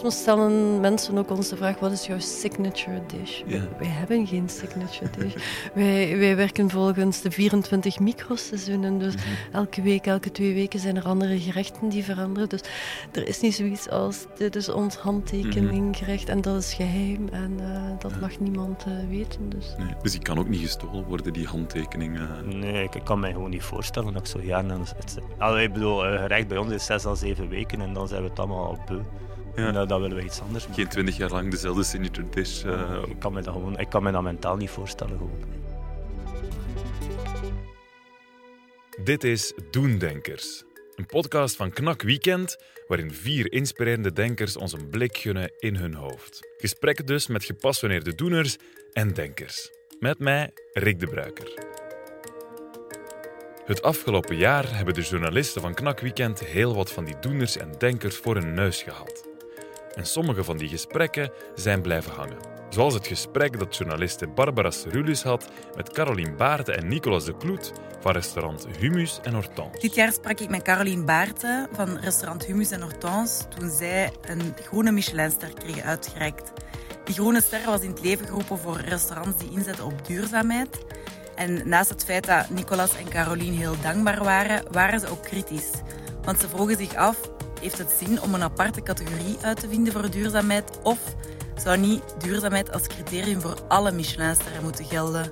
Soms stellen mensen ook ons de vraag: wat is jouw signature dish? Ja. Wij hebben geen signature dish. wij, wij werken volgens de 24 microseizoenen. Dus Mhm. elke week, elke twee weken zijn er andere gerechten die veranderen. Dus er is niet zoiets als: dit is ons handtekening gerecht en dat is geheim en eh, dat Ja. mag niemand eh, weten. Dus. Nee, dus die kan ook niet gestolen worden, die handtekening. eh. Nee, ik, ik kan mij gewoon niet voorstellen dat ik zo jaren het... Allee, ik bedoel, gerecht bij ons is zes à zeven weken en dan zijn we het allemaal al beu. Ja. En, eh, dan willen we iets anders maken. Geen twintig jaar lang dezelfde signature dish. eh, ik, kan me dat gewoon, ik kan me dat mentaal niet voorstellen. Gewoon. Dit is Doendenkers, een podcast van Knak Weekend, waarin vier inspirerende denkers ons een blik gunnen in hun hoofd. Gesprekken dus met gepassioneerde doeners en denkers. Met mij, Rick de Bruiker. Het afgelopen jaar hebben de journalisten van Knak Weekend heel wat van die doeners en denkers voor hun neus gehad. En sommige van die gesprekken zijn blijven hangen. Zoals het gesprek dat journaliste Barbara Cerulus had met Caroline Baarten en Nicolas de Kloet van restaurant Humus en Hortense. Dit jaar sprak ik met Caroline Baarten van restaurant Humus en Hortense toen zij een groene Michelinster kregen uitgereikt. Die groene ster was in het leven geroepen voor restaurants die inzetten op duurzaamheid. En naast het feit dat Nicolas en Caroline heel dankbaar waren, waren ze ook kritisch. Want ze vroegen zich af, heeft het zin om een aparte categorie uit te vinden voor duurzaamheid? Of zou niet duurzaamheid als criterium voor alle Michelinsterren moeten gelden?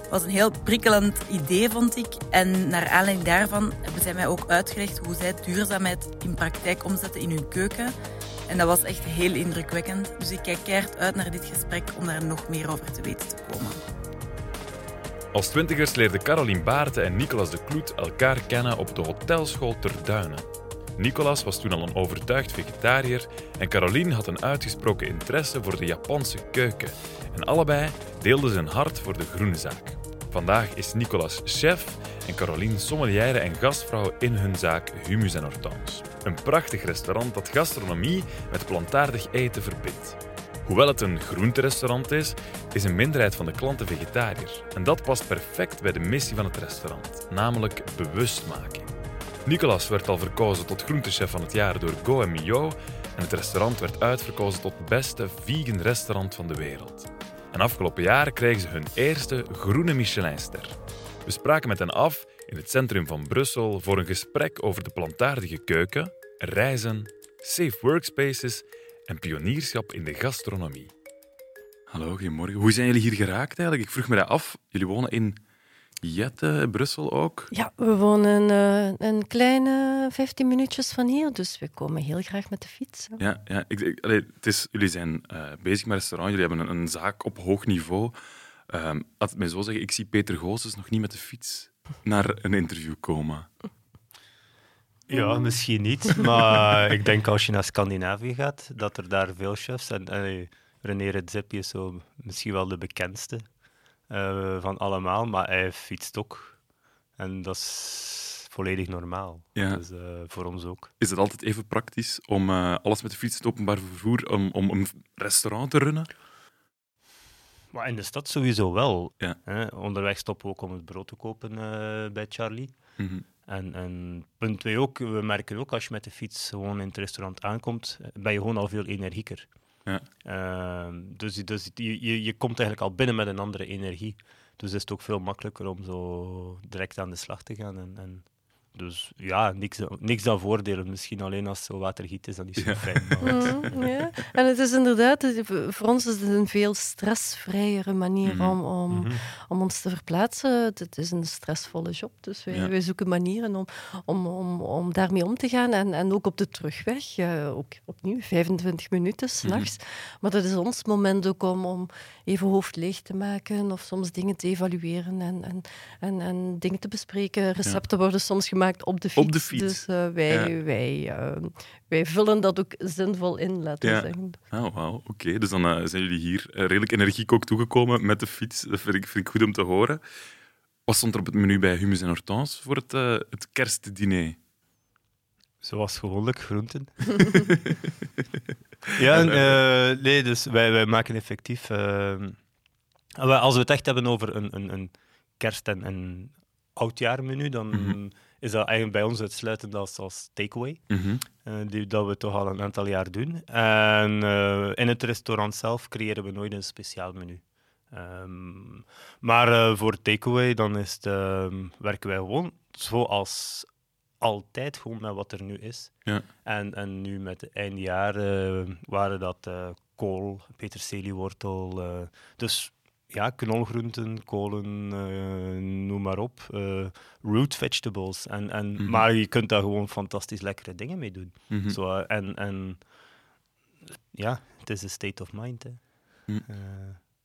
Het was een heel prikkelend idee, vond ik. En naar aanleiding daarvan hebben zij mij ook uitgelegd hoe zij duurzaamheid in praktijk omzetten in hun keuken. En dat was echt heel indrukwekkend. Dus ik kijk keihard uit naar dit gesprek om daar nog meer over te weten te komen. Als twintigers leerden Caroline Baarten en Nicolas de Kloet elkaar kennen op de hotelschool ter Duinen. Nicolas was toen al een overtuigd vegetariër en Caroline had een uitgesproken interesse voor de Japanse keuken. En allebei deelden ze een hart voor de groene zaak. Vandaag is Nicolas chef en Caroline sommelière en gastvrouw in hun zaak Humus en Hortense. Een prachtig restaurant dat gastronomie met plantaardig eten verbindt. Hoewel het een groenterestaurant is, is een minderheid van de klanten vegetariër. En dat past perfect bij de missie van het restaurant, namelijk bewustmaking. Nicolas werd al verkozen tot groentechef van het jaar door Go en het restaurant werd uitverkozen tot beste vegan restaurant van de wereld. En afgelopen jaar kregen ze hun eerste groene Michelinster. We spraken met hen af in het centrum van Brussel voor een gesprek over de plantaardige keuken, reizen, safe workspaces en pionierschap in de gastronomie. Hallo, goedemorgen. Hoe zijn jullie hier geraakt eigenlijk? Ik vroeg me dat af. Jullie wonen in Jette, Brussel ook? Ja, we wonen eh, een kleine 15 minuutjes van hier, dus we komen heel graag met de fiets. hè. Ja, ja ik, ik- allee, het is, jullie zijn eh, bezig met restaurant, jullie hebben een, een zaak op hoog niveau. Ehm laat het mij zo zeggen, ik zie Peter Goossens nog niet met de fiets naar een interview komen. Ja, misschien niet. Maar ik denk als je naar Scandinavië gaat, dat er daar veel chefs zijn. En René Redzepi is zo misschien wel de bekendste eh, van allemaal, maar hij fietst ook. En dat is volledig normaal. Ja. Dus eh, voor ons ook. Is het altijd even praktisch om eh, alles met de fiets, het openbaar vervoer, om, om een restaurant te runnen? Maar in de stad sowieso wel. Ja. Hè. Onderweg stoppen we ook om het brood te kopen bij Charlie. Mhm. En, en punt twee ook, we merken ook als je met de fiets gewoon in het restaurant aankomt, ben je gewoon al veel energieker. Ja. Ehm, dus dus je, je, je komt eigenlijk al binnen met een andere energie. Dus is het ook veel makkelijker om zo direct aan de slag te gaan. En, en dus ja, niks, niks dan voordelen. Misschien alleen als het zo watergiet is, dan zo Ja. fijn. Maar het- Mhm, ja. En het is inderdaad, voor ons is het een veel stressvrijere manier Mhm. om, om, Mhm. om ons te verplaatsen. Het, het is een stressvolle job, dus wij, Ja. wij zoeken manieren om, om, om, om daarmee om te gaan. En, en ook op de terugweg, eh, ook opnieuw 25 minuten s'nachts. Maar dat is ons moment ook om, om even hoofd leeg te maken of soms dingen te evalueren en, en, en, en dingen te bespreken. Recepten worden soms gemaakt op de fiets. Op de fiets. Dus eh, wij, Ja. wij, eh, wij vullen dat ook zinvol in, laten we Ja. zeggen. Oh, wauw. Oké, dus dan eh, zijn jullie hier redelijk energiek ook toegekomen met de fiets. Dat vind ik, vind ik goed om te horen. Wat stond er op het menu bij Humus en Hortense voor het, eh, het kerstdiner? Zoals gewoonlijk, groenten. ja, en, eh, nee, dus wij, wij maken effectief... als we het echt hebben over een, een, een kerst- en, en oudjaarmenu, dan Mhm. Is dat eigenlijk bij ons uitsluitend als, als takeaway. Mhm. eh, die, dat we toch al een aantal jaar doen. En eh, in het restaurant zelf creëren we nooit een speciaal menu. Ehm, maar eh, voor takeaway dan is het, ehm, werken wij gewoon zoals altijd, gewoon met wat er nu is. Ja. En, en nu met het eindjaar eh, waren dat kool, peterseliewortel. dus ja, knolgroenten, kolen, eh, noem maar op. eh, root vegetables. En, en, Mhm. Maar je kunt daar gewoon fantastisch lekkere dingen mee doen. Mhm. Zo, eh, en, en ja, het is een state of mind. Hè. Hm. Eh,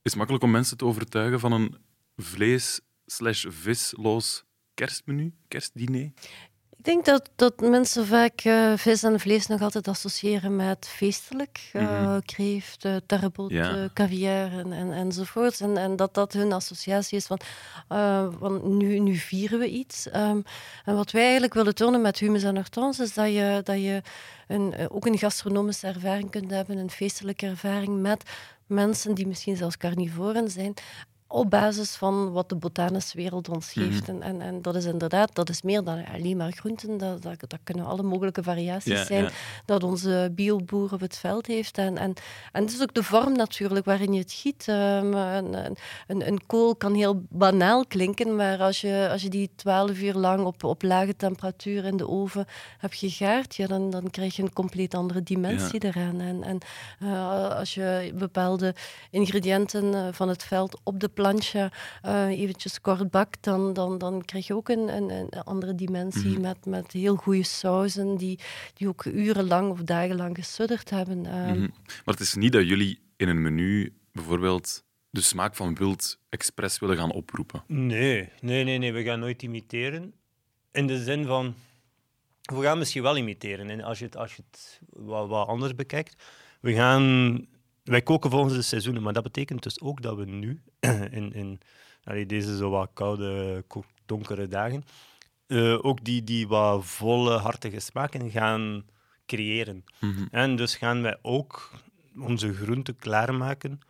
Is het makkelijk om mensen te overtuigen van een vlees-visloos kerstmenu, kerstdiner? Ik denk dat, dat mensen vaak eh, vis en vlees nog altijd associëren met feestelijk. eh Mhm. Kreeft, uh, tarbot, Ja. caviar en, en, enzovoort. En, en dat dat hun associatie is van, van nu, nu vieren we iets. Ehm, en wat wij eigenlijk willen tonen met Humus en Hortense is dat je, dat je een, ook een gastronomische ervaring kunt hebben, een feestelijke ervaring met mensen die misschien zelfs carnivoren zijn op basis van wat de botanische wereld ons Mhm. geeft. en, en, en dat is inderdaad, dat is meer dan alleen maar groenten. Dat, dat, dat kunnen alle mogelijke variaties zijn dat onze bioboer op het veld heeft. En, en, en het is ook de vorm natuurlijk waarin je het giet. Ehm, een, een, een, kool kan heel banaal klinken, maar als je, als je die twaalf uur lang op, op lage temperatuur in de oven hebt gegaard, ja, dan, dan krijg je een compleet andere dimensie eraan. En, en eh, als je bepaalde ingrediënten eh, van het veld op de plancha eh, eventjes kort bakt, dan, dan, dan krijg je ook een, een, een andere dimensie Mhm. met, met heel goede sauzen die, die ook urenlang of dagenlang gesudderd hebben. Ehm, Mhm. Maar het is niet dat jullie in een menu bijvoorbeeld de smaak van wild expres willen gaan oproepen. Nee, nee, nee, nee, we gaan nooit imiteren. In de zin van, we gaan misschien wel imiteren. En als je het, als je het wat, wat anders bekijkt, we gaan, wij koken volgens de seizoenen, maar dat betekent dus ook dat we nu, in, in allee, deze zo wat koude, ko- donkere dagen, eh, ook die, die wat volle, hartige smaken gaan creëren. Mhm. En dus gaan wij ook onze groenten klaarmaken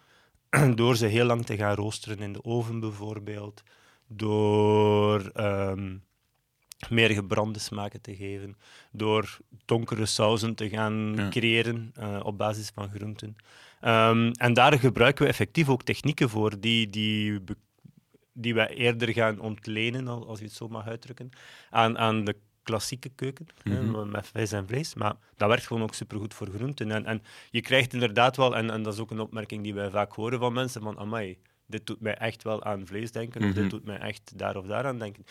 door ze heel lang te gaan roosteren in de oven bijvoorbeeld, door ehm, meer gebrande smaken te geven, door donkere sauzen te gaan Ja. creëren eh, op basis van groenten. Ehm, en daar gebruiken we effectief ook technieken voor die, die, die wij eerder gaan ontlenen, al- als je het zo mag uitdrukken, aan, aan de klassieke keuken, hè, Mhm. met vis en vlees. Maar dat werkt gewoon ook supergoed voor groenten. En, en je krijgt inderdaad wel, en, en dat is ook een opmerking die wij vaak horen van mensen, van amai, dit doet mij echt wel aan vlees denken, of Mhm. dit doet mij echt daar of daar aan denken.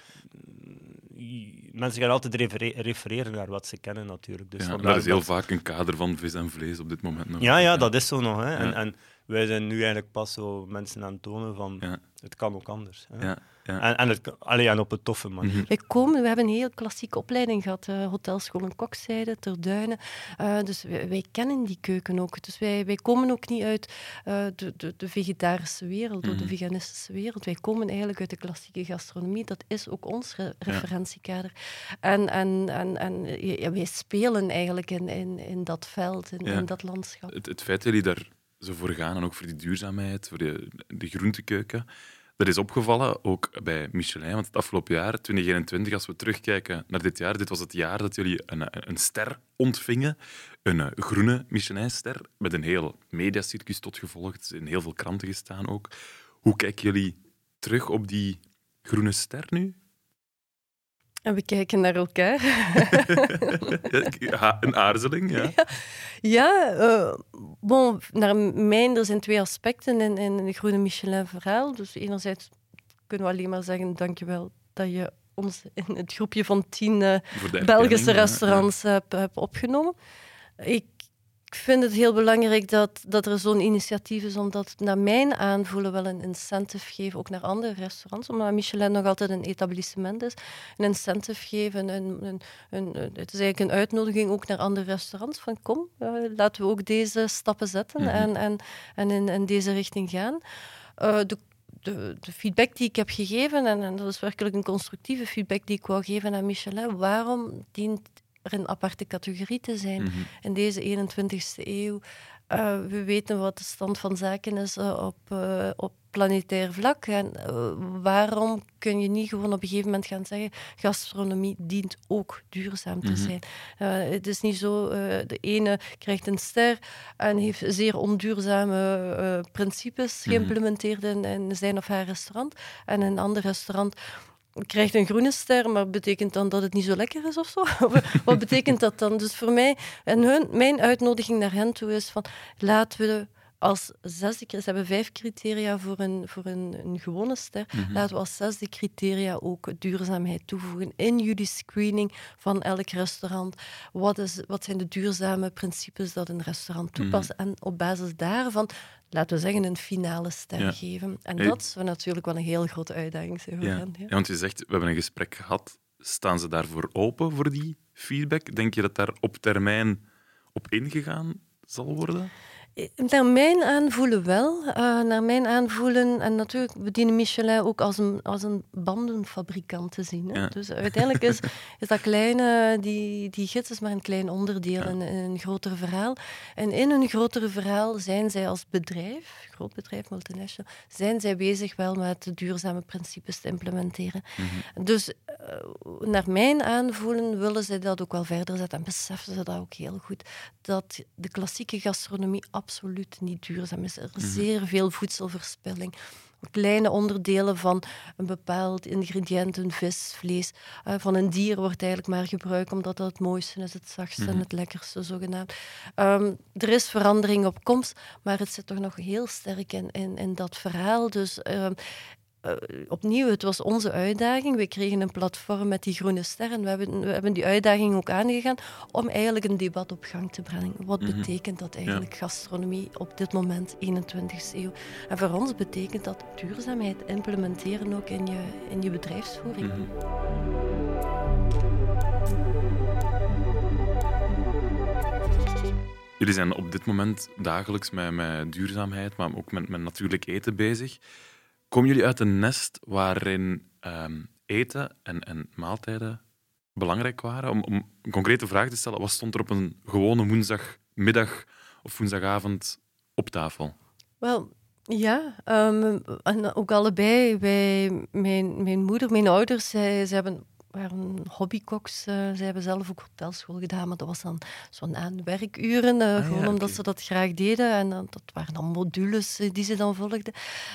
Mensen gaan altijd refere- refereren naar wat ze kennen natuurlijk. Dus Ja, dat is heel vaak een kader van vis en vlees op dit moment. nog. ja, ja, dat is zo nog. Hè. En, en wij zijn nu eigenlijk pas zo mensen aan het tonen van Ja. het kan ook anders. Hè. Ja, ja. En, en, het, kan- allee, en op een toffe manier. Mhm. Wij komen, we hebben een heel klassieke opleiding gehad, eh hotelschool en kokzijde, ter Duinen. Eh, dus wij, wij kennen die keuken ook. Dus wij, wij komen ook niet uit eh, de, de, de vegetarische wereld of de Mhm. veganistische wereld. Wij komen eigenlijk uit de klassieke gastronomie. Dat is ook ons re- referentiekader. En, en, en, en ja, wij spelen eigenlijk in, in, in dat veld, in, Ja. in dat landschap. Het, het feit dat jullie daar zo voor gaan, en ook voor die duurzaamheid, voor de, de groentekeuken, dat is opgevallen ook bij Michelin. Want het afgelopen jaar, 2021, als we terugkijken naar dit jaar, dit was het jaar dat jullie een, een ster ontvingen. Een eh, groene Michelin-ster, met een heel mediacircus tot gevolg. Het is in heel veel kranten gestaan ook. Hoe kijken jullie terug op die groene ster nu? En we kijken naar elkaar. ja, een aarzeling, ja. Ja, eh, bon, naar mijn, er zijn twee aspecten in, in het Groene Michelin-verhaal. Dus enerzijds kunnen we alleen maar zeggen, dankjewel dat je ons in het groepje van tien de Belgische ja. restaurants hebt, hebt opgenomen. Ik vind het heel belangrijk dat, dat er zo'n initiatief is, omdat het naar mijn aanvoelen wel een incentive geven, ook naar andere restaurants, omdat Michelin nog altijd een etablissement is, een incentive geven. Een, een, een, het is eigenlijk een uitnodiging ook naar andere restaurants, van kom, eh, laten we ook deze stappen zetten Mhm. en, en, en in, in deze richting gaan. Eh, de de, de feedback die ik heb gegeven, en, en dat is werkelijk een constructieve feedback die ik wou geven aan Michelin, waarom dient een aparte categorie te zijn Mhm. in deze 21ste eeuw? uh, we weten wat de stand van zaken is uh, op, uh, op planetair vlak. En waarom kun je niet gewoon op een gegeven moment gaan zeggen: gastronomie dient ook duurzaam te mm -hmm. zijn? het is niet zo, de ene krijgt een ster en heeft zeer onduurzame principes mhm. geïmplementeerd in, in zijn of haar restaurant. En een ander restaurant krijgt een groene ster, maar betekent dan dat het niet zo lekker is of zo? Wat betekent dat dan? Dus voor mij, en hun, mijn uitnodiging naar hen toe is van laten we als zesde, ze hebben vijf criteria voor een, voor een, een gewone ster, mhm. laten we als zesde criteria ook duurzaamheid toevoegen in jullie screening van elk restaurant. Wat, is, wat zijn de duurzame principes dat een restaurant toepast? Mhm. En op basis daarvan laten we zeggen, een finale ster geven. En dat is natuurlijk wel een heel grote uitdaging zijn ja. Ja. want je zegt, we hebben een gesprek gehad. Staan ze daarvoor open voor die feedback? Denk je dat daar op termijn op ingegaan zal worden? Naar mijn aanvoelen wel. Uh, naar mijn aanvoelen, en natuurlijk, we dienen Michelin ook als een, als een bandenfabrikant te zien. Hè? Dus uiteindelijk is, is dat kleine, die, die gids is maar een klein onderdeel in, in, een groter verhaal. En in een grotere verhaal zijn zij als bedrijf, groot bedrijf, multinational, zijn zij bezig wel met de duurzame principes te implementeren. Mhm. Dus uh, naar mijn aanvoelen willen zij dat ook wel verder zetten en beseffen ze dat ook heel goed. Dat de klassieke gastronomie absoluut niet duurzaam is. Er is mhm. zeer veel voedselverspilling kleine onderdelen van een bepaald ingrediënt, een vis, vlees, uh, van een dier wordt eigenlijk maar gebruikt omdat dat het mooiste is, het zachtste en mhm. het lekkerste zogenaamd. Um, er is verandering op komst, maar het zit toch nog heel sterk in, in, in dat verhaal. Dus um, uh, opnieuw, het was onze uitdaging. We kregen een platform met die groene sterren. We hebben, we hebben die uitdaging ook aangegaan om eigenlijk een debat op gang te brengen. Wat mhm. betekent dat eigenlijk, gastronomie op dit moment, 21e eeuw? En voor ons betekent dat duurzaamheid implementeren ook in je, in je bedrijfsvoering. Mhm. Jullie zijn op dit moment dagelijks met, met duurzaamheid, maar ook met, met natuurlijk eten bezig. Komen jullie uit een nest waarin ehm, eten en, en maaltijden belangrijk waren? Om, om, een concrete vraag te stellen, wat stond er op een gewone woensdagmiddag of woensdagavond op tafel? Wel, ja, um, en ook allebei. Wij, mijn, mijn moeder, mijn ouders, ze hebben waren hobbykoks. Uh, ze hebben zelf ook hotelschool gedaan, maar dat was dan zo'n aan werkuren. Uh, gewoon omdat ze dat graag deden. En uh, dat waren dan modules die ze dan volgden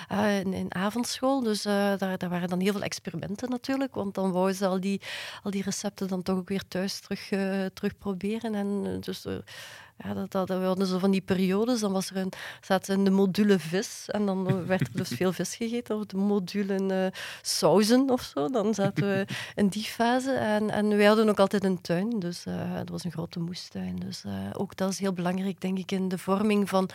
in, in, avondschool. Dus daar, daar, waren dan heel veel experimenten natuurlijk. Want dan wouden ze al die, al die recepten dan toch ook weer thuis terug, terug proberen. En dus ja, dat, dat, we hadden zo van die periodes, dan was er een, zaten in de module vis en dan werd er dus veel vis gegeten, of de module uh, sauzen of zo. Dan zaten we in die fase en, en wij hadden ook altijd een tuin, dus uh, het was een grote moestuin. Dus uh, ook dat is heel belangrijk, denk ik, in de vorming van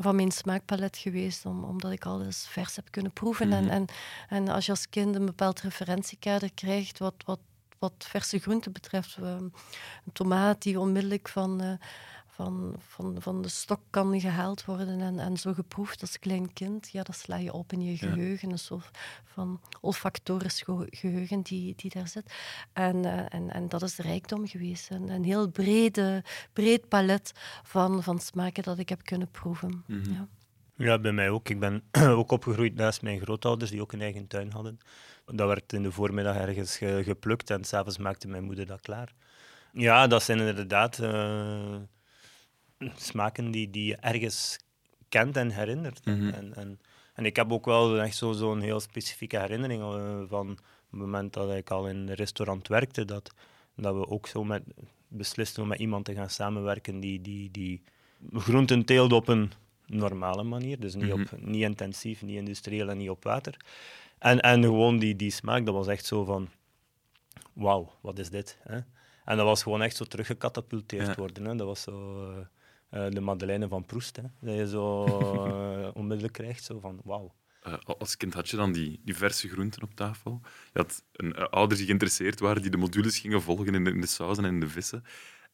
van mijn smaakpalet geweest, om, omdat ik alles vers heb kunnen proeven. en, mhm. en, en als je als kind een bepaald referentiekader krijgt, wat, wat, wat verse groenten betreft, een tomaat die onmiddellijk van van, van, van de stok kan gehaald worden en, en zo geproefd als klein kind, ja, dat sla je op in je geheugen. Een soort van olfactorisch geheugen die, die daar zit. En, uh, en, en dat is de rijkdom geweest. Een, een heel brede, breed palet van, van smaken dat ik heb kunnen proeven. Mhm. ja. Ja, bij mij ook. Ik ben ook opgegroeid naast mijn grootouders, die ook een eigen tuin hadden. Dat werd in de voormiddag ergens geplukt en s'avonds maakte mijn moeder dat klaar. Ja, dat zijn inderdaad uh, smaken die, die je ergens kent en herinnert. Mhm. en, en, en, ik heb ook wel echt zo'n zo heel specifieke herinnering uh, van het moment dat ik al in een restaurant werkte, dat, dat we ook zo met, beslisten om met iemand te gaan samenwerken die, die, die groenten teelde op een normale manier. Dus niet, op, mhm. niet intensief, niet industrieel en niet op water. En, en gewoon die, die smaak, dat was echt zo van... Wauw, wat is dit? Hè? En dat was gewoon echt zo teruggecatapulteerd worden. Hè? Dat was zo... Uh, uh, de Madeleine van Proest. Hè, dat je zo uh, onmiddellijk krijgt, zo van wauw. Uh, als kind had je dan die, die verse groenten op tafel. Je had een, ouders die geïnteresseerd waren, die de modules gingen volgen in de, in de sauzen en in de vissen.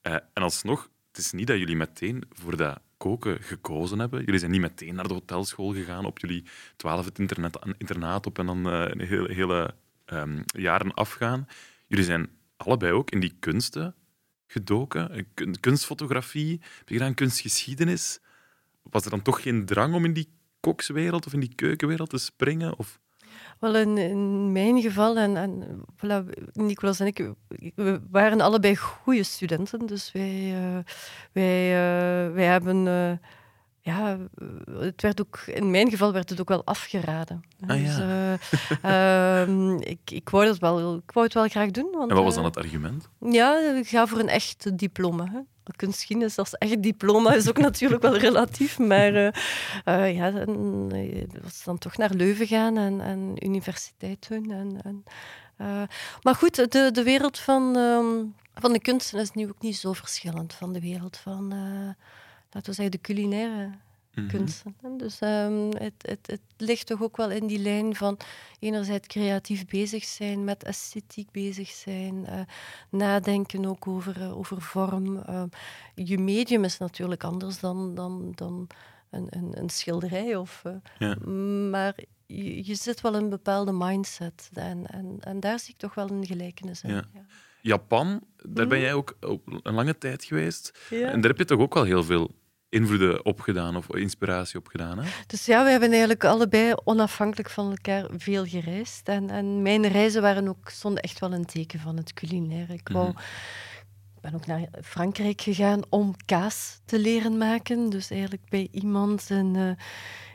en alsnog, het is niet dat jullie meteen voor dat koken gekozen hebben. Jullie zijn niet meteen naar de hotelschool gegaan op jullie twaalf het internet, internaat op en dan een hele, hele um, jaren afgaan. Jullie zijn allebei ook in die kunsten gedoken. Kunstfotografie, heb je gedaan kunstgeschiedenis. was er dan toch geen drang om in die kokswereld of in die keukenwereld te springen? Of? Wel, in, in mijn geval, en, en voilà, Nicolas en ik, we waren allebei goede studenten. Dus wij, uh, wij, uh, wij hebben... Uh, ja, het werd ook, in mijn geval werd het ook wel afgeraden. Ah, dus, ja. uh, ik, ik, wou dat wel, ik wou het wel graag doen. Want, en wat was dan het argument? Ja, ik ga voor een echt diploma. Hè kunstgeschiedenis als echt diploma is ook natuurlijk wel relatief, maar uh, ja, dan, was dan toch naar Leuven gaan en, en universiteit doen. En, en maar goed, de, de wereld van, um, van de kunsten is nu ook niet zo verschillend van de wereld van, laten we zeggen, de culinaire Mm -hmm. kunsten. Dus um, het, het, het ligt toch ook wel in die lijn van enerzijds creatief bezig zijn, met esthetiek bezig zijn, uh, nadenken ook over, uh, over vorm. Uh, je medium is natuurlijk anders dan, dan, dan een, een, een schilderij. Of, ja. Maar je, je, zit wel in een bepaalde mindset en, en, en daar zie ik toch wel een gelijkenis in. Ja. Ja. Japan, daar ben jij ook een lange tijd geweest. En daar heb je toch ook wel heel veel invloeden opgedaan of inspiratie opgedaan. Hè? Dus ja, we hebben eigenlijk allebei onafhankelijk van elkaar veel gereisd. En, en mijn reizen waren ook, stonden echt wel een teken van het culinaire. Ik wou, Mhm. ben ook naar Frankrijk gegaan om kaas te leren maken. Dus eigenlijk bij iemand in, uh,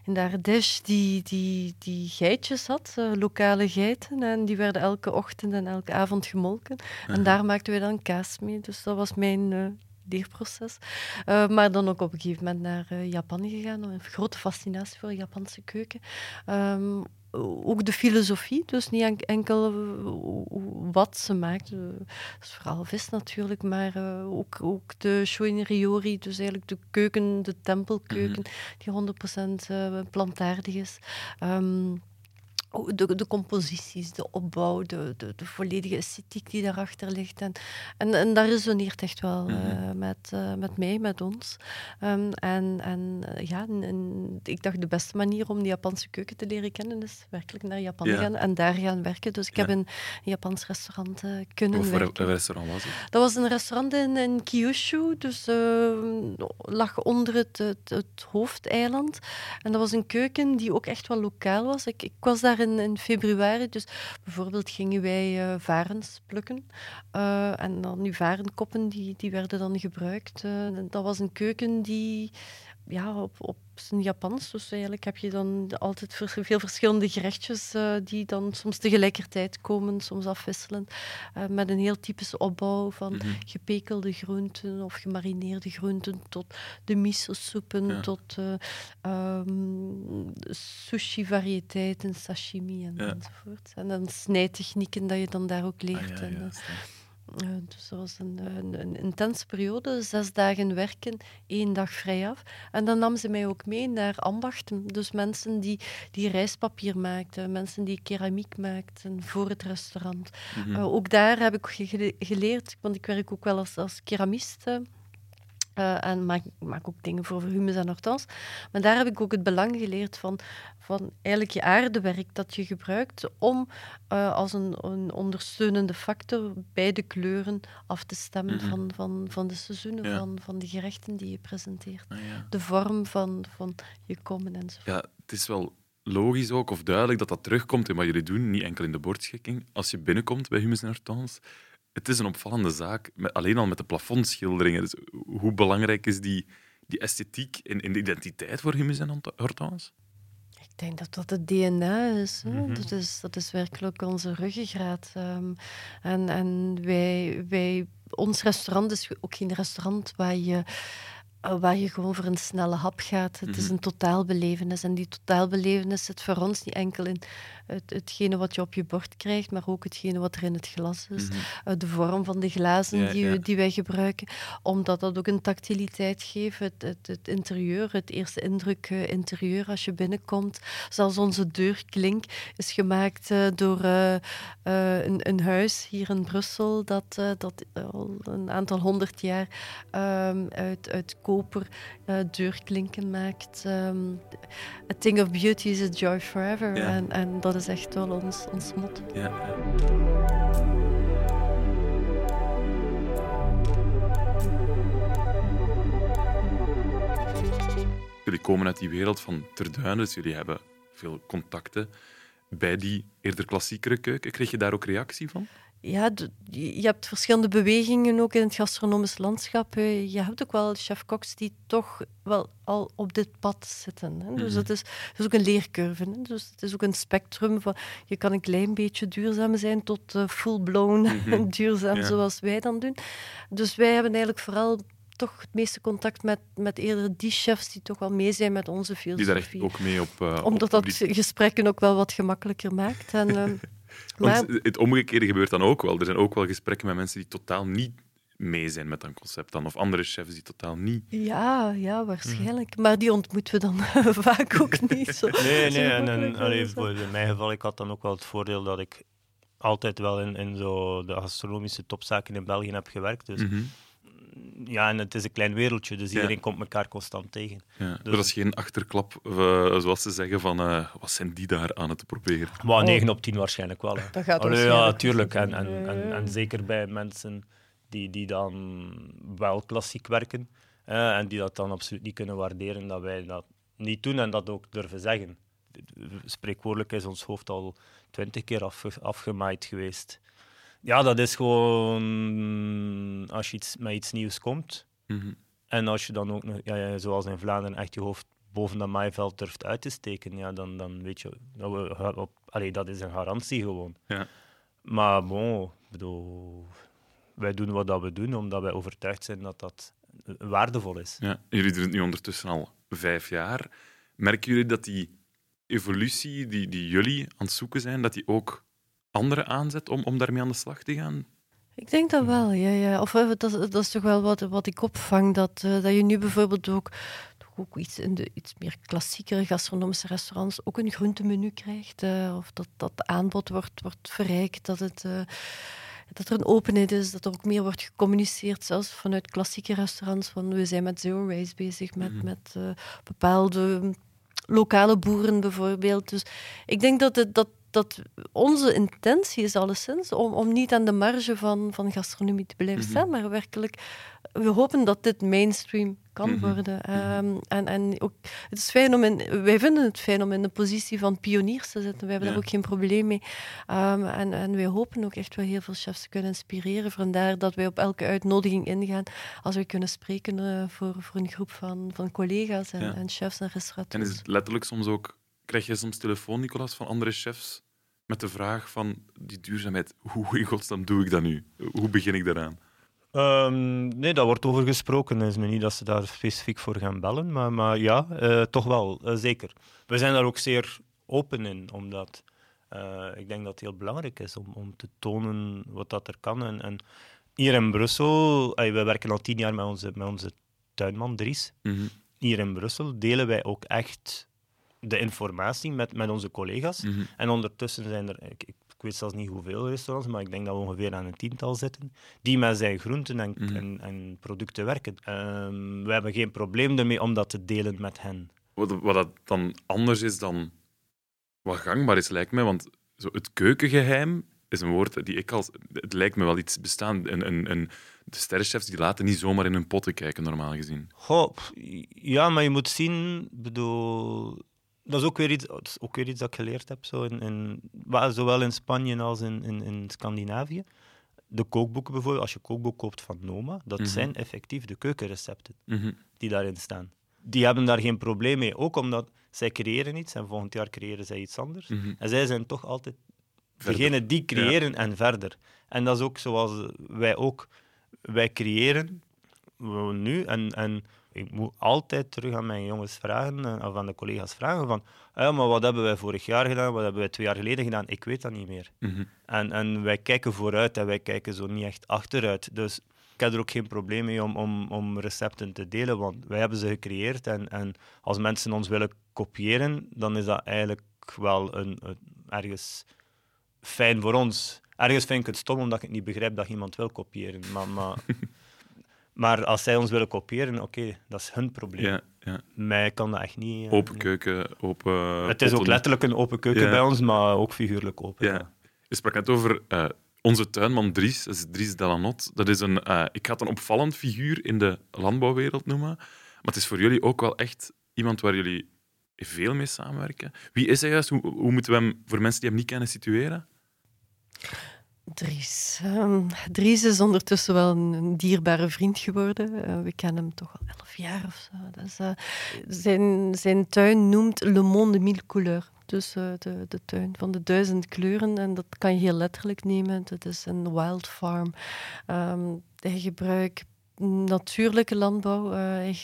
in de Ardèche die, die, die geitjes had, uh, lokale geiten. En die werden elke ochtend en elke avond gemolken. En daar maakten we dan kaas mee. Dus dat was mijn... Leerproces. Uh, maar dan ook op een gegeven moment naar uh, Japan gegaan. Een grote fascinatie voor de Japanse keuken. Um, ook de filosofie, dus niet enkel wat ze maakt. Dus vooral vis natuurlijk, maar ook, ook de shoineriori, dus eigenlijk de keuken, de tempelkeuken, mm -hmm. die 100% plantaardig is. Um, de, de composities, de opbouw, de, de, de, volledige esthetiek die daarachter ligt. En, en, en dat resoneert echt wel mm -hmm. uh, met, uh, met mij, met ons. Um, en en uh, ja, en, ik dacht de beste manier om de Japanse keuken te leren kennen is werkelijk naar Japan Ja. gaan en daar gaan werken. Dus ik Ja. heb in een Japans restaurant eh, kunnen werken. restaurant was het? Dat was een restaurant in, in Kyushu, dus eh, lag onder het, het, het hoofdeiland. En dat was een keuken die ook echt wel lokaal was. Ik, ik was daar in, februari, dus bijvoorbeeld gingen wij eh, varens plukken. Eh, en dan die varenkoppen, die, die werden dan gebruikt. Eh, dat was een keuken die ja, op, op zijn Japans. Dus eigenlijk heb je dan altijd veel verschillende gerechtjes eh, die dan soms tegelijkertijd komen, soms afwisselend. eh, met een heel typische opbouw van Mhm. gepekelde groenten of gemarineerde groenten tot de miso-soepen, Ja. tot eh, ehm, sushi-variëteiten, sashimi en, Ja. enzovoort. En dan snijtechnieken dat je dan daar ook Ah, leert. ja, en, eh, eh, dus dat was een, een, een intense periode, zes dagen werken, één dag vrij af. En dan nam ze mij ook mee naar ambachten. Dus mensen die, die rijstpapier maakten, mensen die keramiek maakten voor het restaurant. Mhm. Uh, ook daar heb ik ge- geleerd, want ik werk ook wel als, als keramist. Uh, uh, en maak, maak ook dingen voor humus en hortens. Maar daar heb ik ook het belang geleerd van, van eigenlijk je aardewerk dat je gebruikt om uh, als een, een, ondersteunende factor bij de kleuren af te stemmen Mhm. van, van, van de seizoenen, Ja. van, van de gerechten die je presenteert. Ah, ja. De vorm van, van je komen enzovoort. ja, het is wel logisch ook, of duidelijk, dat dat terugkomt in wat jullie doen, niet enkel in de bordschikking. Als je binnenkomt bij Humus en Hortens, het is een opvallende zaak, met, alleen al met de plafondschilderingen. Dus hoe belangrijk is die, die esthetiek in, in de identiteit voor Humus en Hortens? Ik denk dat dat het DNA is. Hè? Mhm. dat, is dat is werkelijk onze ruggengraat. Um, en en wij, wij, ons restaurant is ook geen restaurant waar je, waar je gewoon voor een snelle hap gaat. Het Mhm. is een totaalbelevenis. En die totaalbelevenis zit voor ons niet enkel in het, hetgene wat je op je bord krijgt, maar ook hetgene wat er in het glas is. Mhm. Uh, de vorm van de glazen Ja, die, ja. die wij gebruiken. Omdat dat ook een tactiliteit geeft. Het, het, het interieur, het eerste indruk eh, interieur als je binnenkomt. Zelfs onze deurklink is gemaakt eh, door eh, eh, een, een huis hier in Brussel dat, eh, dat al een aantal honderd jaar ehm, uit, uit koper eh, deurklinken maakt. Ehm, a thing of beauty is a joy forever. Ja. En dat is echt wel ons, ons. Ja, ja. Jullie komen uit die wereld van Terduinen, dus jullie hebben veel contacten bij die eerder klassiekere keuken. Kreeg je daar ook reactie van? Ja, je hebt verschillende bewegingen ook in het gastronomisch landschap. Je hebt ook wel chef-koks die toch wel al op dit pad zitten. Hè. Dus mhm. het is, het is ook een leercurve. Hè. Dus het is ook een spectrum van... Je kan een klein beetje duurzaam zijn tot uh, full-blown mm duurzaam, zoals wij dan doen. Dus wij hebben eigenlijk vooral toch het meeste contact met, met eerder die chefs die toch wel mee zijn met onze filosofie. Die daar echt ook mee op... Uh, Omdat dat gesprekken ook wel wat gemakkelijker maakt. En, uh, maar... Het omgekeerde gebeurt dan ook wel. Er zijn ook wel gesprekken met mensen die totaal niet mee zijn met dat concept dan, of andere chefs die totaal niet... Ja, ja waarschijnlijk. Maar die ontmoeten we dan vaak ook niet. Zo, nee, nee. En, en allee, in mijn geval, ik had dan ook wel het voordeel dat ik altijd wel in, in zo de astronomische topzaken in België heb gewerkt. Dus mhm ja, en het is een klein wereldje, dus iedereen komt elkaar constant tegen. Ja. Dus... Dat is geen achterklap, uh, zoals ze zeggen, van uh, wat zijn die daar aan het proberen? Maar 9 op 10 waarschijnlijk wel. Hè. Dat gaat Allee, Ja, tuurlijk. En, en, en, en, zeker bij mensen die, die dan wel klassiek werken uh, en die dat dan absoluut niet kunnen waarderen dat wij dat niet doen en dat ook durven zeggen. Spreekwoordelijk is ons hoofd al twintig keer af, afgemaaid geweest. Ja, dat is gewoon als je iets, met iets nieuws komt. Mhm. En als je dan ook nog, ja, zoals in Vlaanderen, echt je hoofd boven dat maaiveld durft uit te steken, ja, dan, dan weet je, dat, we, op, allee, dat is een garantie gewoon. Ja. Maar bon, bedoel, wij doen wat dat we doen, omdat wij overtuigd zijn dat dat waardevol is. Ja, jullie doen het nu ondertussen al vijf jaar. Merken jullie dat die evolutie die, die jullie aan het zoeken zijn, dat die ook andere aanzet om, om daarmee aan de slag te gaan? Ik denk dat wel, ja. ja. Of dat, dat is toch wel wat, wat ik opvang, dat, uh, dat je nu bijvoorbeeld ook, ook iets in de iets meer klassiekere gastronomische restaurants ook een groentemenu krijgt. Uh, of dat dat aanbod wordt, wordt verrijkt, dat het... Uh, dat er een openheid is, dat er ook meer wordt gecommuniceerd, zelfs vanuit klassieke restaurants. Van we zijn met zero waste bezig, met, mm met bepaalde lokale boeren bijvoorbeeld. Dus ik denk dat, het, dat dat onze intentie is alleszins om, om niet aan de marge van, van gastronomie te blijven mhm. staan, maar werkelijk, we hopen dat dit mainstream kan mhm. worden. Mhm. Ehm, en en ook, het is fijn om in, wij vinden het fijn om in de positie van pioniers te zitten. We hebben daar ook geen probleem mee. Um, en, en wij hopen ook echt wel heel veel chefs te kunnen inspireren. Vandaar dat wij op elke uitnodiging ingaan als we kunnen spreken uh, voor, voor een groep van, van collega's en, en chefs en restaurateurs. En is het letterlijk soms ook krijg je soms telefoon, Nicolas, van andere chefs met de vraag van die duurzaamheid. Hoe in godsnaam doe ik dat nu? Hoe begin ik daaraan? Um, nee, daar wordt over gesproken. Het is me niet dat ze daar specifiek voor gaan bellen, maar, maar ja, uh, toch wel, uh, zeker. We zijn daar ook zeer open in, omdat uh, ik denk dat het heel belangrijk is om, om te tonen wat dat er kan. En, en hier in Brussel, we werken al tien jaar met onze, met onze tuinman Dries. Mm -hmm. Hier in Brussel delen wij ook echt de informatie met, met onze collega's. Mhm. En ondertussen zijn er, ik, ik, weet zelfs niet hoeveel restaurants, maar ik denk dat we ongeveer aan een tiental zitten, die met zijn groenten en, mhm. en, en, producten werken. Um, we hebben geen probleem ermee om dat te delen met hen. Wat, wat dat dan anders is dan wat gangbaar is, lijkt mij, want zo het keukengeheim is een woord die ik als... Het lijkt me wel iets bestaan. En, en, en de sterrenchefs die laten niet zomaar in hun potten kijken, normaal gezien. Goh, ja, maar je moet zien... bedoel, dat is ook weer iets, ook weer iets dat ik geleerd heb, zo in, in, zowel in Spanje als in, in, in Scandinavië. De kookboeken bijvoorbeeld, als je kookboek koopt van Noma, dat mhm. zijn effectief de keukenrecepten mhm. die daarin staan. Die hebben daar geen probleem mee, ook omdat zij creëren iets en volgend jaar creëren zij iets anders. Mhm. En zij zijn toch altijd degene die creëren en verder. En dat is ook zoals wij ook, wij creëren nu en, en ik moet altijd terug aan mijn jongens vragen, eh, of aan de collega's vragen van, ja, maar wat hebben wij vorig jaar gedaan, wat hebben wij twee jaar geleden gedaan? Ik weet dat niet meer. Mhm. en, en wij kijken vooruit en wij kijken zo niet echt achteruit. Dus ik heb er ook geen probleem mee om, om, om recepten te delen, want wij hebben ze gecreëerd en, en als mensen ons willen kopiëren, dan is dat eigenlijk wel een, een, ergens fijn voor ons. Ergens vind ik het stom omdat ik niet begrijp dat iemand wil kopiëren, maar... maar Maar als zij ons willen kopiëren, oké, dat is hun probleem. Ja, ja. Mij kan dat echt niet. Uh, open keuken, open. Het is ook letterlijk een open keuken bij ons, maar ook figuurlijk open. Ja. Je sprak net over uh, onze tuinman Dries, dat is Dries Delanot. Dat is een, uh, ik ga het een opvallend figuur in de landbouwwereld noemen. Maar het is voor jullie ook wel echt iemand waar jullie veel mee samenwerken? Wie is hij juist? Hoe, hoe moeten we hem, voor mensen die hem niet kennen, situeren? Dries. Um, Dries is ondertussen wel een, dierbare vriend geworden. Uh, we kennen hem toch al elf jaar of zo. Dus, uh, zijn, zijn tuin noemt Le Monde Mille Couleurs. Dus uh, de, de tuin van de duizend kleuren. En dat kan je heel letterlijk nemen. Het is een wild farm. Um, hij gebruikt natuurlijke landbouw. hij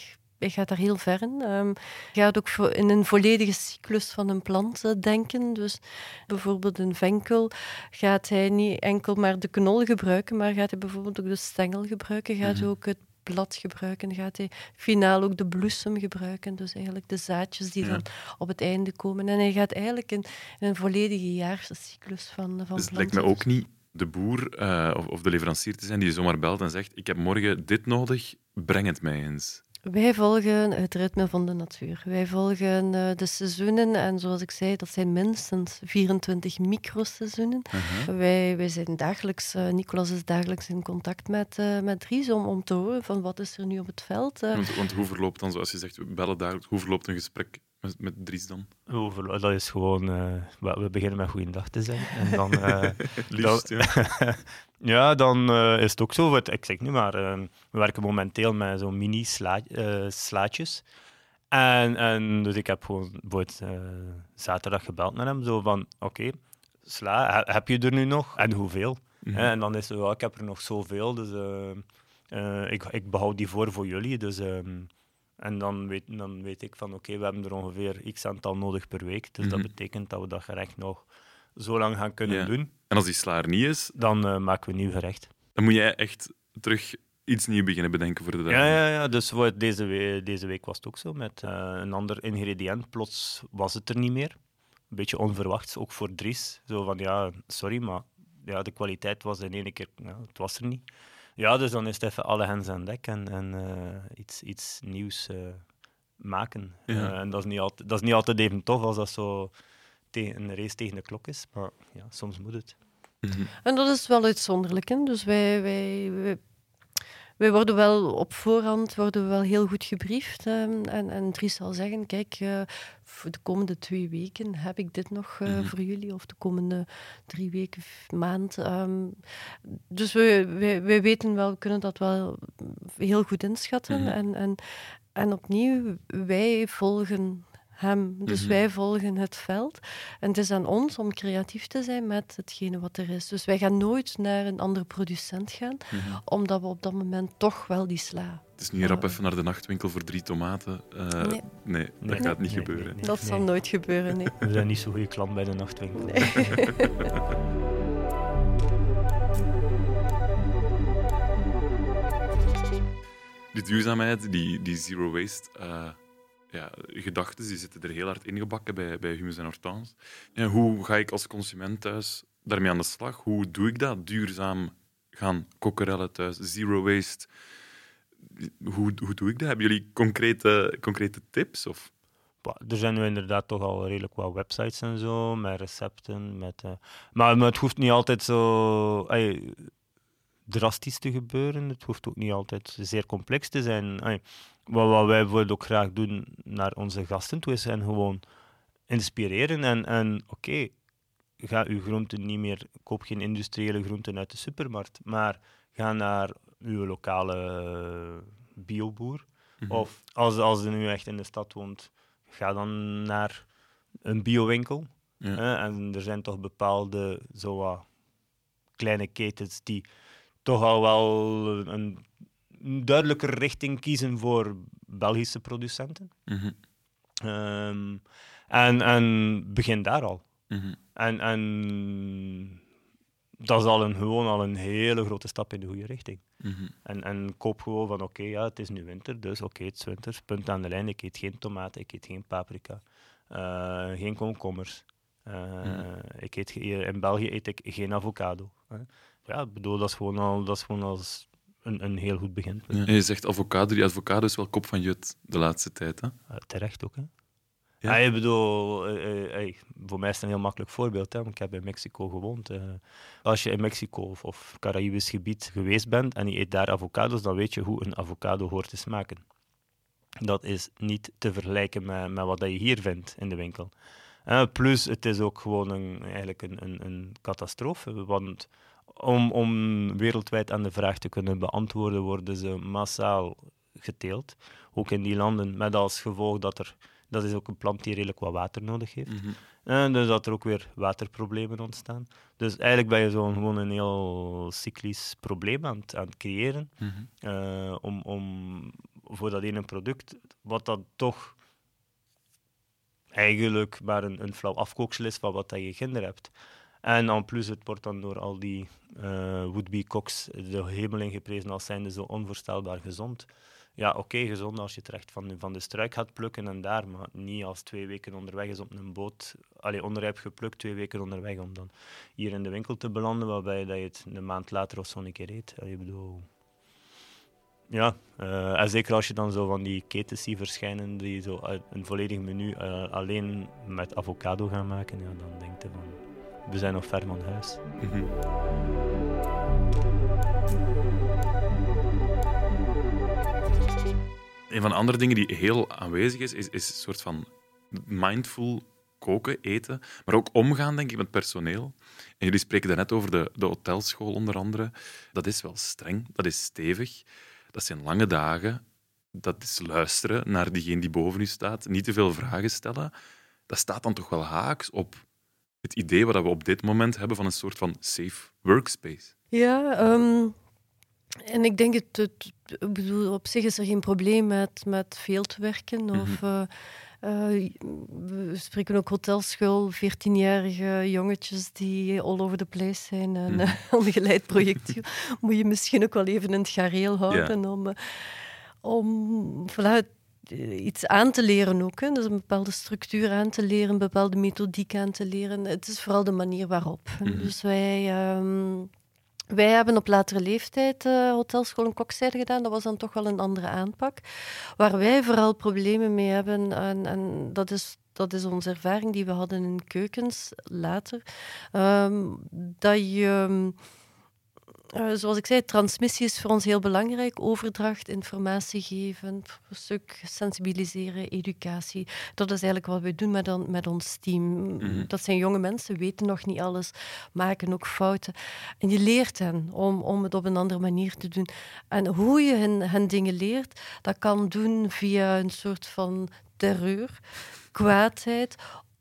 hij gaat daar heel ver in. Um, gaat ook in een volledige cyclus van een plant uh, denken. Dus bijvoorbeeld een venkel gaat hij niet enkel maar de knol gebruiken, maar gaat hij bijvoorbeeld ook de stengel gebruiken, gaat hij mhm. ook het blad gebruiken, gaat hij finaal ook de bloesem gebruiken. Dus eigenlijk de zaadjes die dan op het einde komen. En hij gaat eigenlijk in, in een volledige jaarscyclus van, van dus het lijkt me ook niet de boer uh, of, of, de leverancier te zijn die zomaar belt en zegt ik heb morgen dit nodig, breng het mij eens. Wij volgen het ritme van de natuur. Wij volgen uh, de seizoenen en zoals ik zei, dat zijn minstens 24 microseizoenen. Uh wij, wij zijn dagelijks, uh, Nicolas is dagelijks in contact met, uh, met Dries om, om te horen van wat is er nu op het veld. Want, want, hoe verloopt dan, zoals je zegt, we bellen dagelijks, hoe verloopt een gesprek met, met Dries dan? Hoe dat is gewoon, we beginnen met goeiedag te zeggen. En dan, Liefst, dan, ja. Ja, dan uh, is het ook zo. Ik zeg nu maar, uh, we werken momenteel met zo'n mini sla uh, slaatjes. En, en dus ik heb gewoon bijvoorbeeld zaterdag gebeld naar hem. Zo van, oké, okay, sla, heb je er nu nog? En hoeveel? -hmm. En dan is het, ik heb er nog zoveel, dus ik, ik behoud die voor voor jullie. Dus, um, en dan weet, dan weet ik van, oké, okay, we hebben er ongeveer x aantal nodig per week. Dus mm -hmm. dat betekent dat we dat gerecht nog zo lang gaan kunnen ja. doen. En als die slaar niet is... Dan uh, maken we nieuw gerecht. Dan moet jij echt terug iets nieuws beginnen bedenken voor de dag. Ja, ja, ja. dus voor deze, week, deze week was het ook zo. Met uh, een ander ingrediënt. Plots was het er niet meer. Een beetje onverwachts, ook voor Dries. Zo van, ja, sorry, maar ja, de kwaliteit was in één keer... Ja, het was er niet. Ja, dus dan is het even alle hens aan dek en, en uh, iets, iets nieuws maken. Ja. en dat is, niet altijd, dat is niet altijd even tof als dat zo een race tegen de klok is. Maar ja, soms moet het. Mhm. En dat is wel uitzonderlijk. Hè? Dus wij, wij, wij, wij, worden wel op voorhand worden we wel heel goed gebriefd. Um, en, en Dries zal zeggen, kijk, uh, voor de komende twee weken heb ik dit nog uh, mm-hmm. voor jullie. Of de komende drie weken, maand. Um, dus we, wij, wij weten wel, we kunnen dat wel heel goed inschatten. Mm-hmm. en, en, en opnieuw, wij volgen hem. Dus mm-hmm. wij volgen het veld. En het is aan ons om creatief te zijn met hetgene wat er is. Dus wij gaan nooit naar een andere producent gaan, mm-hmm. omdat we op dat moment toch wel die sla. Het is niet rap even naar de nachtwinkel voor drie tomaten. Uh, nee. nee. dat gaat niet nee, gebeuren. dat zal nooit gebeuren, nee. We zijn niet zo goede klant bij de nachtwinkel. die duurzaamheid, die, die zero waste... Uh, ja, gedachten die zitten er heel hard ingebakken bij, bij Humus en Hortense. Ja, hoe ga ik als consument thuis daarmee aan de slag? Hoe doe ik dat? Duurzaam gaan kokkerellen thuis, zero waste. Hoe, hoe doe ik dat? Hebben jullie concrete, concrete tips? Of? Er zijn nu inderdaad toch al redelijk wat websites en zo, met recepten. Met, uh, maar, het hoeft niet altijd zo drastisch te gebeuren. Het hoeft ook niet altijd zeer complex te zijn. Ay, wat, wat wij bijvoorbeeld ook graag doen naar onze gasten toe, is hen gewoon inspireren. En, en oké, ga uw groenten niet meer, koop geen industriële groenten uit de supermarkt, maar ga naar uw lokale bioboer. Mm -hmm. Of als, als je nu echt in de stad woont, ga dan naar een biowinkel. Ja. En er zijn toch bepaalde zo wat kleine ketens die toch al wel een duidelijker richting kiezen voor Belgische producenten. Mm -hmm. um, en, en begin daar al. Mm -hmm. En, en dat is al een, gewoon al een hele grote stap in de goede richting. Mm -hmm. en, en koop gewoon van, oké, okay, ja, het is nu winter, dus oké, okay, het is winter, punt aan de lijn, ik eet geen tomaten, ik eet geen paprika, uh, geen komkommers. Uh, ik eet, in België eet ik geen avocado. Hè. Ja, ik bedoel, dat is gewoon al, dat is gewoon als een, een heel goed begin. Ja. je zegt avocado, die avocado is wel kop van jut de laatste tijd. Hè? Uh, terecht ook, hè? Ja. ik bedoel, uh, uh, voor mij is het een heel makkelijk voorbeeld, hè, want ik heb in Mexico gewoond. als je in Mexico of, of Caraïbisch gebied geweest bent en je eet daar avocados, dan weet je hoe een avocado hoort te smaken. dat is niet te vergelijken met, met wat je hier vindt in de winkel. Plus, het is ook gewoon een, eigenlijk een, een, een catastrofe. Want om, om wereldwijd aan de vraag te kunnen beantwoorden, worden ze massaal geteeld. Ook in die landen, met als gevolg dat er dat is ook een plant die redelijk wat water nodig heeft. Mm En dus dat er ook weer waterproblemen ontstaan. Dus eigenlijk ben je zo gewoon een heel cyclisch probleem aan het, aan het creëren. Mhm. Eh, om, om voor dat ene product, wat dan toch eigenlijk maar een, een flauw afkooksel is van wat dat je kinder hebt. En en plus, het wordt dan door al die uh, would-be de hemel ingeprezen als zijnde zo onvoorstelbaar gezond ja, oké, gezond als je terecht van, van de struik gaat plukken en daar, maar niet als twee weken onderweg is op een boot, allee, onderrijp geplukt, twee weken onderweg, om dan hier in de winkel te belanden, waarbij dat je het een maand later of zo een keer eet. Allee, bedoel... Ja, uh, en zeker als je dan zo van die ketens ziet verschijnen die zo een volledig menu uh, alleen met avocado gaan maken, ja, dan denk je van, we zijn nog ver van huis. Mm -hmm. Een van de andere dingen die heel aanwezig is, is, is een soort van mindful koken, eten, maar ook omgaan, denk ik, met personeel. En jullie spreken daarnet over de, de hotelschool, onder andere. Dat is wel streng, dat is stevig, dat zijn lange dagen, dat is luisteren naar diegene die boven u staat, niet te veel vragen stellen. Dat staat dan toch wel haaks op het idee wat we op dit moment hebben van een soort van safe workspace. Ja, um, en ik denk, het, het, bedoel, op zich is er geen probleem met, met veel te werken. Of, mm we spreken ook hotelschool, 14-jarige jongetjes die all over the place zijn. En mm ongeleid projectiel moet je misschien ook wel even in het gareel houden om, om vanuit iets aan te leren ook. Hè. Dus een bepaalde structuur aan te leren, een bepaalde methodiek aan te leren. Het is vooral de manier waarop. Mhm. Dus wij... Ehm, wij hebben op latere leeftijd uh, hotelschool en kokzijde gedaan. Dat was dan toch wel een andere aanpak. Waar wij vooral problemen mee hebben, en, en dat is dat is onze ervaring die we hadden in keukens later. Um, dat je uh, zoals ik zei, transmissie is voor ons heel belangrijk. Overdracht, informatie geven, een stuk sensibiliseren, educatie. Dat is eigenlijk wat we doen met, met ons team. Mhm. Dat zijn jonge mensen, weten nog niet alles, maken ook fouten. En je leert hen om, om het op een andere manier te doen. En hoe je hen, hen dingen leert, dat kan doen via een soort van terreur, kwaadheid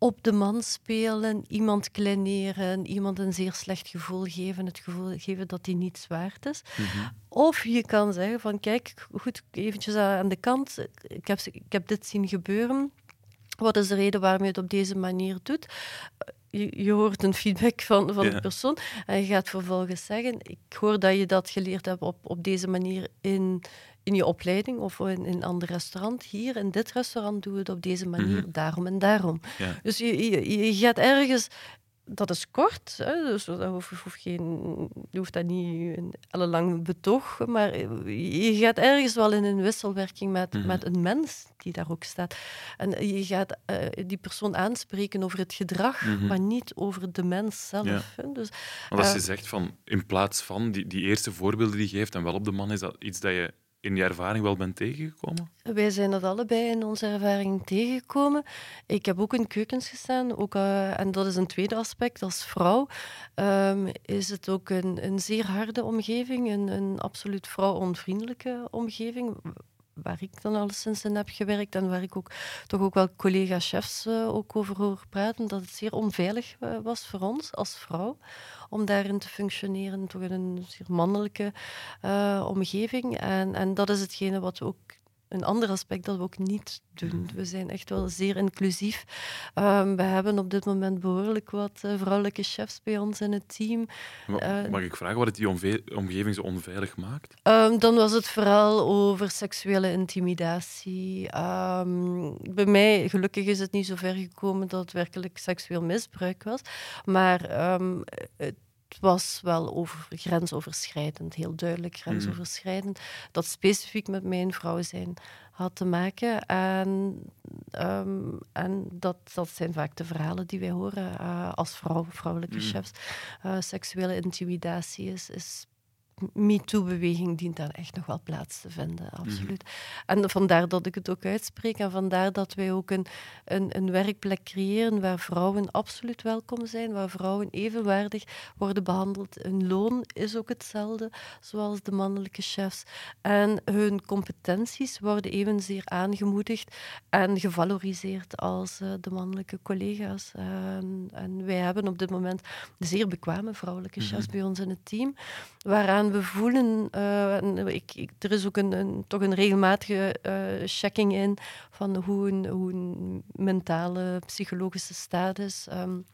op de man spelen, iemand kleineren, iemand een zeer slecht gevoel geven, het gevoel geven dat hij niets waard is. Mhm. Of je kan zeggen van kijk, goed, eventjes aan de kant, ik heb, ik heb dit zien gebeuren. Wat is de reden waarom je het op deze manier doet? Je, je hoort een feedback van, van de persoon en je gaat vervolgens zeggen: Ik hoor dat je dat geleerd hebt op, op deze manier in, in je opleiding of in, in een ander restaurant. Hier in dit restaurant doen we het op deze manier, mhm. daarom en daarom. Dus je, je, je, gaat ergens. Dat is kort, hè, dus dat hoeft, hoeft geen, je hoeft dat niet een ellenlang betoog, maar je gaat ergens wel in een wisselwerking met, mhm. met een mens die daar ook staat. En je gaat uh, die persoon aanspreken over het gedrag, mhm. maar niet over de mens zelf. Ja. Dus, Want als je uh, zegt van in plaats van die, die eerste voorbeelden die je geeft en wel op de man, is dat iets dat je in je ervaring wel bent tegengekomen? Wij zijn dat allebei in onze ervaring tegengekomen. Ik heb ook in keukens gestaan, ook, uh, en dat is een tweede aspect. Als vrouw um, is het ook een, een zeer harde omgeving, een, een absoluut vrouwonvriendelijke omgeving waar ik dan al sinds in heb gewerkt en waar ik ook toch ook wel collega-chefs uh, ook over hoor praten, dat het zeer onveilig uh, was voor ons als vrouw om daarin te functioneren, toch in een zeer mannelijke uh, omgeving. En, en dat is hetgene wat we ook een ander aspect dat we ook niet doen. We zijn echt wel zeer inclusief. Um, we hebben op dit moment behoorlijk wat uh, vrouwelijke chefs bij ons in het team. Uh, Mag ik vragen wat het die omgeving zo onveilig maakt? Um, dan was het vooral over seksuele intimidatie. Um, bij mij, gelukkig is het niet zo ver gekomen dat het werkelijk seksueel misbruik was. Maar het het was wel over, grensoverschrijdend, heel duidelijk grensoverschrijdend. Dat specifiek met mijn vrouw zijn had te maken. En, ehm, en dat, dat zijn vaak de verhalen die wij horen uh, als vrouw, vrouwelijke mm. chefs. Uh, seksuele intimidatie is, is MeToo-beweging dient daar echt nog wel plaats te vinden, absoluut. En vandaar dat ik het ook uitspreek en vandaar dat wij ook een, een, een werkplek creëren waar vrouwen absoluut welkom zijn, waar vrouwen evenwaardig worden behandeld. Hun loon is ook hetzelfde, zoals de mannelijke chefs. En hun competenties worden evenzeer aangemoedigd en gevaloriseerd als uh, de mannelijke collega's. En, en wij hebben op dit moment zeer bekwame vrouwelijke chefs bij ons in het team, waaraan we voelen, uh, ik, ik, er is ook een, toch een regelmatige uh, checking in van hoe een, hoe een mentale, psychologische staat is. Um,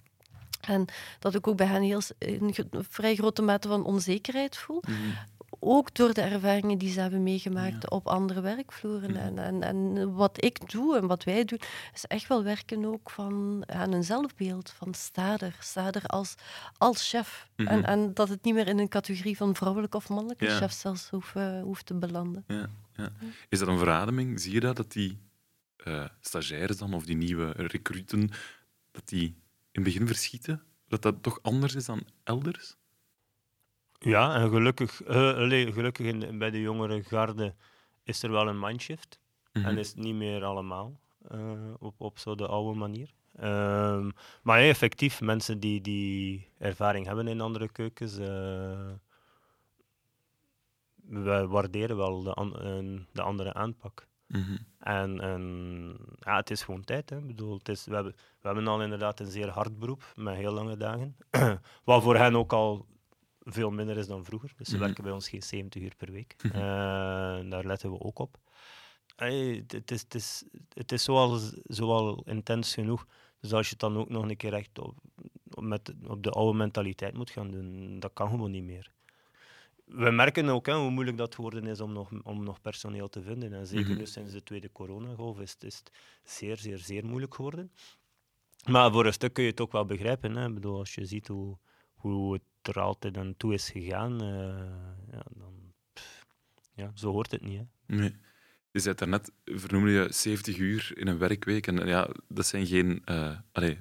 en dat ik ook bij hen heel, een vrij grote mate van onzekerheid voel. -hmm ook door de ervaringen die ze hebben meegemaakt ja. op andere werkvloeren. En, en, en wat ik doe en wat wij doen, is echt wel werken ook van, aan een zelfbeeld van stader. Stader als, als chef. Mm -hmm. en, en dat het niet meer in een categorie van vrouwelijke of mannelijke ja. chef zelfs hoeft, uh, hoeft te belanden. Ja, ja. Is dat een verademing? Zie je dat, dat die uh, stagiaires dan, of die nieuwe recruten, dat die in het begin verschieten? Dat dat toch anders is dan elders? Ja, en gelukkig, uh, allee, gelukkig in, bij de jongere garde is er wel een mindshift. Mm -hmm. En is het niet meer allemaal uh, op, op zo de oude manier. Um, maar ja, effectief, mensen die, die ervaring hebben in andere keukens, uh, we waarderen wel de, an de andere aanpak. Mm -hmm. En, en ja, het is gewoon tijd. Hè. Ik bedoel, het is, we, hebben, we hebben al inderdaad een zeer hard beroep met heel lange dagen. Wat voor hen ook al veel minder is dan vroeger. Dus ze mm -hmm. werken bij ons geen 70 uur per week. Uh, daar letten we ook op. Hey, het, is, het, is, het is zoal, zoal intens genoeg. Dus als je het dan ook nog een keer echt op, met, op de oude mentaliteit moet gaan doen, dat kan gewoon niet meer. We merken ook hè, hoe moeilijk dat geworden is om nog, om nog personeel te vinden. En zeker mm -hmm. nu sinds de tweede coronagolf is, is het zeer, zeer, zeer moeilijk geworden. Maar voor een stuk kun je het ook wel begrijpen. Hè. Ik bedoel, als je ziet hoe, hoe het er altijd aan toe is gegaan, uh, ja, dan, ja, zo hoort het niet. Hè. Nee. Je zei daarnet, vernoemde je 70 uur in een werkweek. En ja, dat zijn geen... Uh,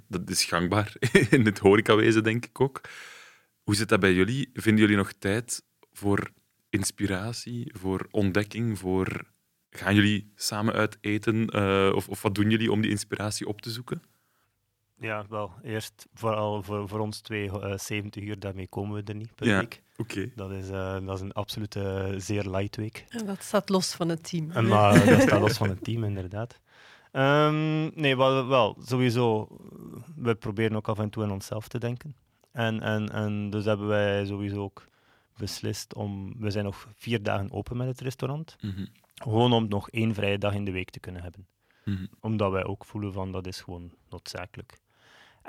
dat is gangbaar in het horecawezen, denk ik ook. Hoe zit dat bij jullie? Vinden jullie nog tijd voor inspiratie, voor ontdekking, voor... Gaan jullie samen uit eten? Uh, of, of wat doen jullie om die inspiratie op te zoeken? Ja, wel. Eerst vooral voor, voor ons twee, uh, 70 uur, daarmee komen we er niet per ja, week. Okay. Dat, is, uh, dat is een absolute uh, zeer light week. En dat staat los van het team. En, maar dat staat los van het team, inderdaad. Um, nee, wel, wel, sowieso, we proberen ook af en toe aan onszelf te denken. En, en, en dus hebben wij sowieso ook beslist om... We zijn nog vier dagen open met het restaurant. Mm -hmm. Gewoon om nog één vrije dag in de week te kunnen hebben. Mm -hmm. Omdat wij ook voelen van, dat is gewoon noodzakelijk.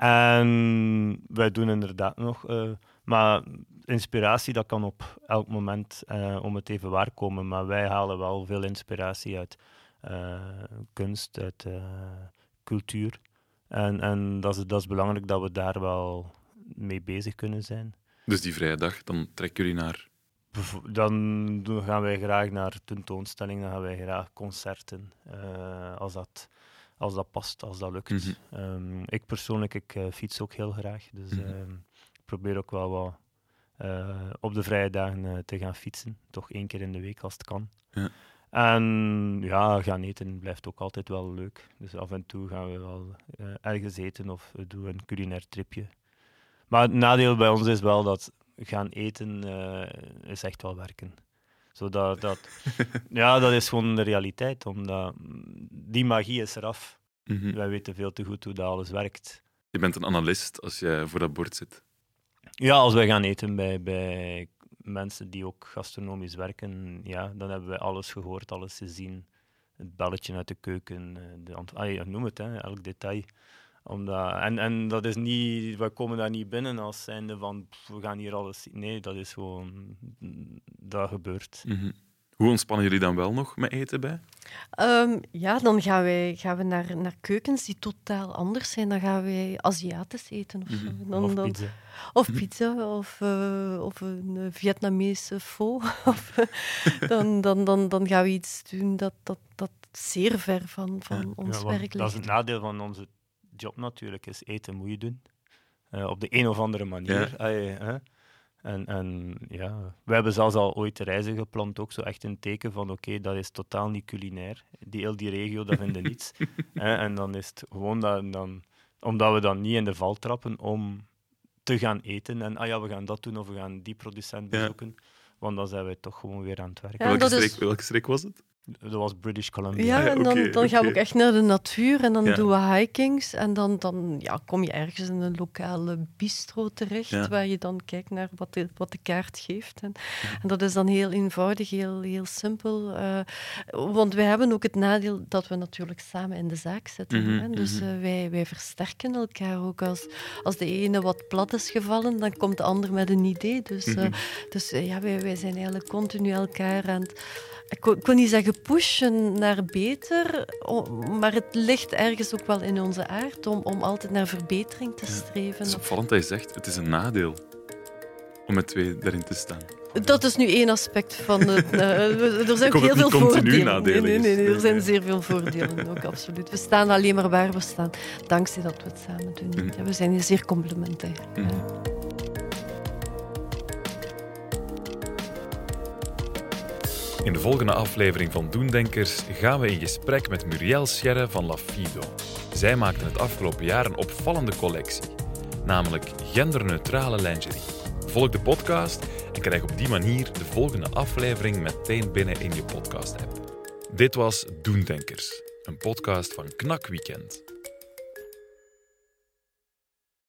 En wij doen inderdaad nog, uh, maar inspiratie dat kan op elk moment uh, om het even waar komen. Maar wij halen wel veel inspiratie uit uh, kunst, uit cultuur. En, en dat, is, dat is belangrijk dat we daar wel mee bezig kunnen zijn. Dus die vrije dag, dan trekken jullie naar dan gaan wij graag naar tentoonstellingen, dan gaan wij graag concerten, uh, als dat als dat past, als dat lukt. Mhm. Um, ik persoonlijk, ik uh, fiets ook heel graag. Dus Mhm. uh, ik probeer ook wel wat uh, op de vrije dagen uh, te gaan fietsen. Toch één keer in de week als het kan. Ja. En ja, gaan eten blijft ook altijd wel leuk. Dus af en toe gaan we wel ergens eten of we doen een culinair tripje. Maar het nadeel bij ons is wel dat gaan eten uh, is echt wel werken. Zodat, dat, ja, dat is gewoon de realiteit. Omdat die magie is eraf. Mhm. Wij weten veel te goed hoe dat alles werkt. Je bent een analist als je voor dat bord zit. Ja, als wij gaan eten bij, bij mensen die ook gastronomisch werken, ja, dan hebben wij alles gehoord, alles gezien. Het belletje uit de keuken, eh, de ah, noem het, hè, elk detail. Omdat, en, en dat is niet, we komen daar niet binnen als zijnde van pff, we gaan hier alles zien. Nee, dat is gewoon, dat gebeurt. Mhm. Hoe ontspannen jullie dan wel nog met eten bij? Um, ja, dan gaan, wij, gaan we naar, naar keukens die totaal anders zijn. Dan gaan wij Aziatisch eten of zo. Mhm. Dan, of dan, pizza. Of pizza, of, uh, of een Vietnamese pho. of, uh, dan, dan, dan, dan gaan we iets doen dat, dat, dat zeer ver van, van Ja. ons Ja, werk dat is ligt. het nadeel van onze job natuurlijk, is eten moet je doen. Eh, op de een of andere manier. Ja. Allee, hè. En, en ja, we hebben zelfs al ooit reizen gepland, ook zo echt een teken van oké, dat is totaal niet culinair. Die, heel die regio, dat vinden niets. Hè, en dan is het gewoon dat, dan, omdat we dan niet in de val trappen om te gaan eten. En ah ja, we gaan dat doen of we gaan die producent Ja. bezoeken. Want dan zijn wij toch gewoon weer aan het werken. Ja, welke, is- streek was het? Dat was British Columbia. Ja, Ah, ja, en dan, dan gaan we ook echt naar de natuur en dan Ja. doen we hikings. En dan, dan ja, kom je ergens in een lokale bistro terecht, Ja. waar je dan kijkt naar wat de, wat de kaart geeft. En, en dat is dan heel eenvoudig, heel, heel simpel. eh, want wij hebben ook het nadeel dat we natuurlijk samen in de zaak zitten. Mhm, hè. Dus mhm. eh, wij, wij versterken elkaar ook. Als, als de ene wat plat is gevallen, dan komt de ander met een idee. Dus, eh, Mhm. dus eh, ja, wij, wij zijn eigenlijk continu elkaar aan het ik ik wil niet zeggen pushen naar beter, maar het ligt ergens ook wel in onze aard om, om altijd naar verbetering te streven. Het is opvallend dat je zegt, het is een nadeel om met twee daarin te staan. Dat is nu één aspect van het. eh, er zijn ook heel veel voordelen. nee, nee, er zijn zeer veel voordelen ook, absoluut. We staan alleen maar waar we staan, dankzij dat we het samen doen. Ja, we zijn zeer complementair. Ja. In de volgende aflevering van Doendenkers gaan we in gesprek met Muriel Scherre van Lafido. Zij maakte het afgelopen jaar een opvallende collectie, namelijk genderneutrale lingerie. Volg de podcast en krijg op die manier de volgende aflevering meteen binnen in je podcast-app. Dit was Doendenkers, een podcast van Knak Weekend.